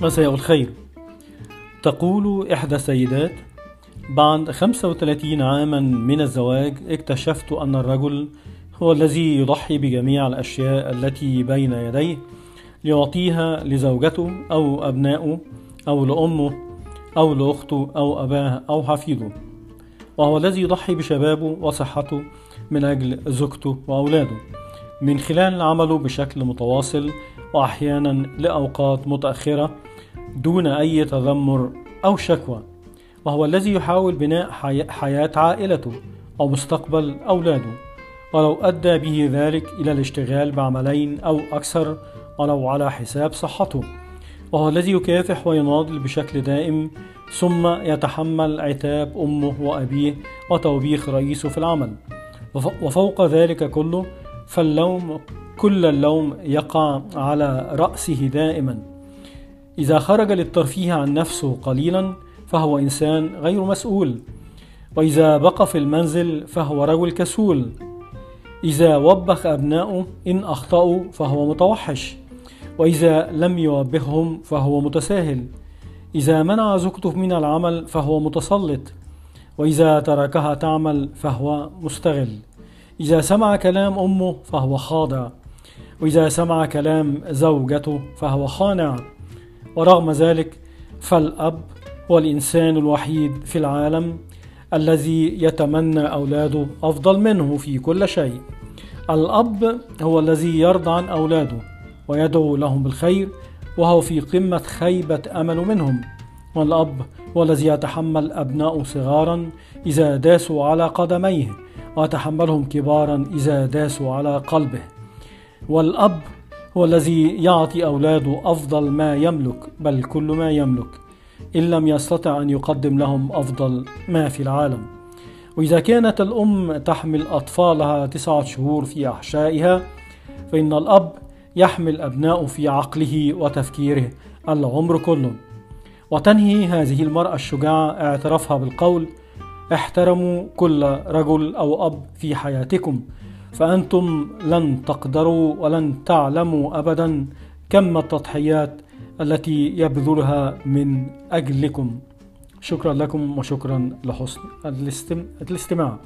مساء الخير. تقول إحدى السيدات بعد 35 عاما من الزواج اكتشفت أن الرجل هو الذي يضحي بجميع الأشياء التي بين يديه ليعطيها لزوجته أو أبنائه أو لأمه أو لأخته أو أباه أو حفيده وهو الذي يضحي بشبابه وصحته من أجل زوجته وأولاده من خلال عمله بشكل متواصل وأحيانا لأوقات متأخرة دون أي تذمر أو شكوى وهو الذي يحاول بناء حياة عائلته أو مستقبل أولاده. ولو أدى به ذلك إلى الاشتغال بعملين أو أكثر ولو على حساب صحته. وهو الذي يكافح ويناضل بشكل دائم ثم يتحمل عتاب أمه وأبيه وتوبيخ رئيسه في العمل. وفوق ذلك كله فاللوم كل اللوم يقع على رأسه دائما. إذا خرج للترفيه عن نفسه قليلا فهو إنسان غير مسؤول. وإذا بقى في المنزل فهو رجل كسول. إذا وبخ أبناؤه إن أخطأوا فهو متوحش. وإذا لم يوبخهم فهو متساهل. إذا منع زوجته من العمل فهو متسلط. وإذا تركها تعمل فهو مستغل. إذا سمع كلام أمه فهو خاضع. وإذا سمع كلام زوجته فهو خانع. ورغم ذلك فالأب هو الإنسان الوحيد في العالم الذي يتمنى أولاده أفضل منه في كل شيء. الأب هو الذي يرضى عن أولاده ويدعو لهم بالخير وهو في قمة خيبة أمل منهم. والأب هو الذي يتحمل أبناء صغارا إذا داسوا على قدميه ويتحملهم كبارا إذا داسوا على قلبه. والأب هو الذي يعطي أولاده أفضل ما يملك بل كل ما يملك إن لم يستطع أن يقدم لهم أفضل ما في العالم. وإذا كانت الأم تحمل أطفالها تسعة شهور في أحشائها فإن الأب يحمل أبناءه في عقله وتفكيره العمر كله. وتنهي هذه المرأة الشجاعة اعترافها بالقول احترموا كل رجل أو أب في حياتكم فأنتم لن تقدروا ولن تعلموا أبدا كم التضحيات التي يبذلها من أجلكم. شكرا لكم وشكرا لحسن الاستماع.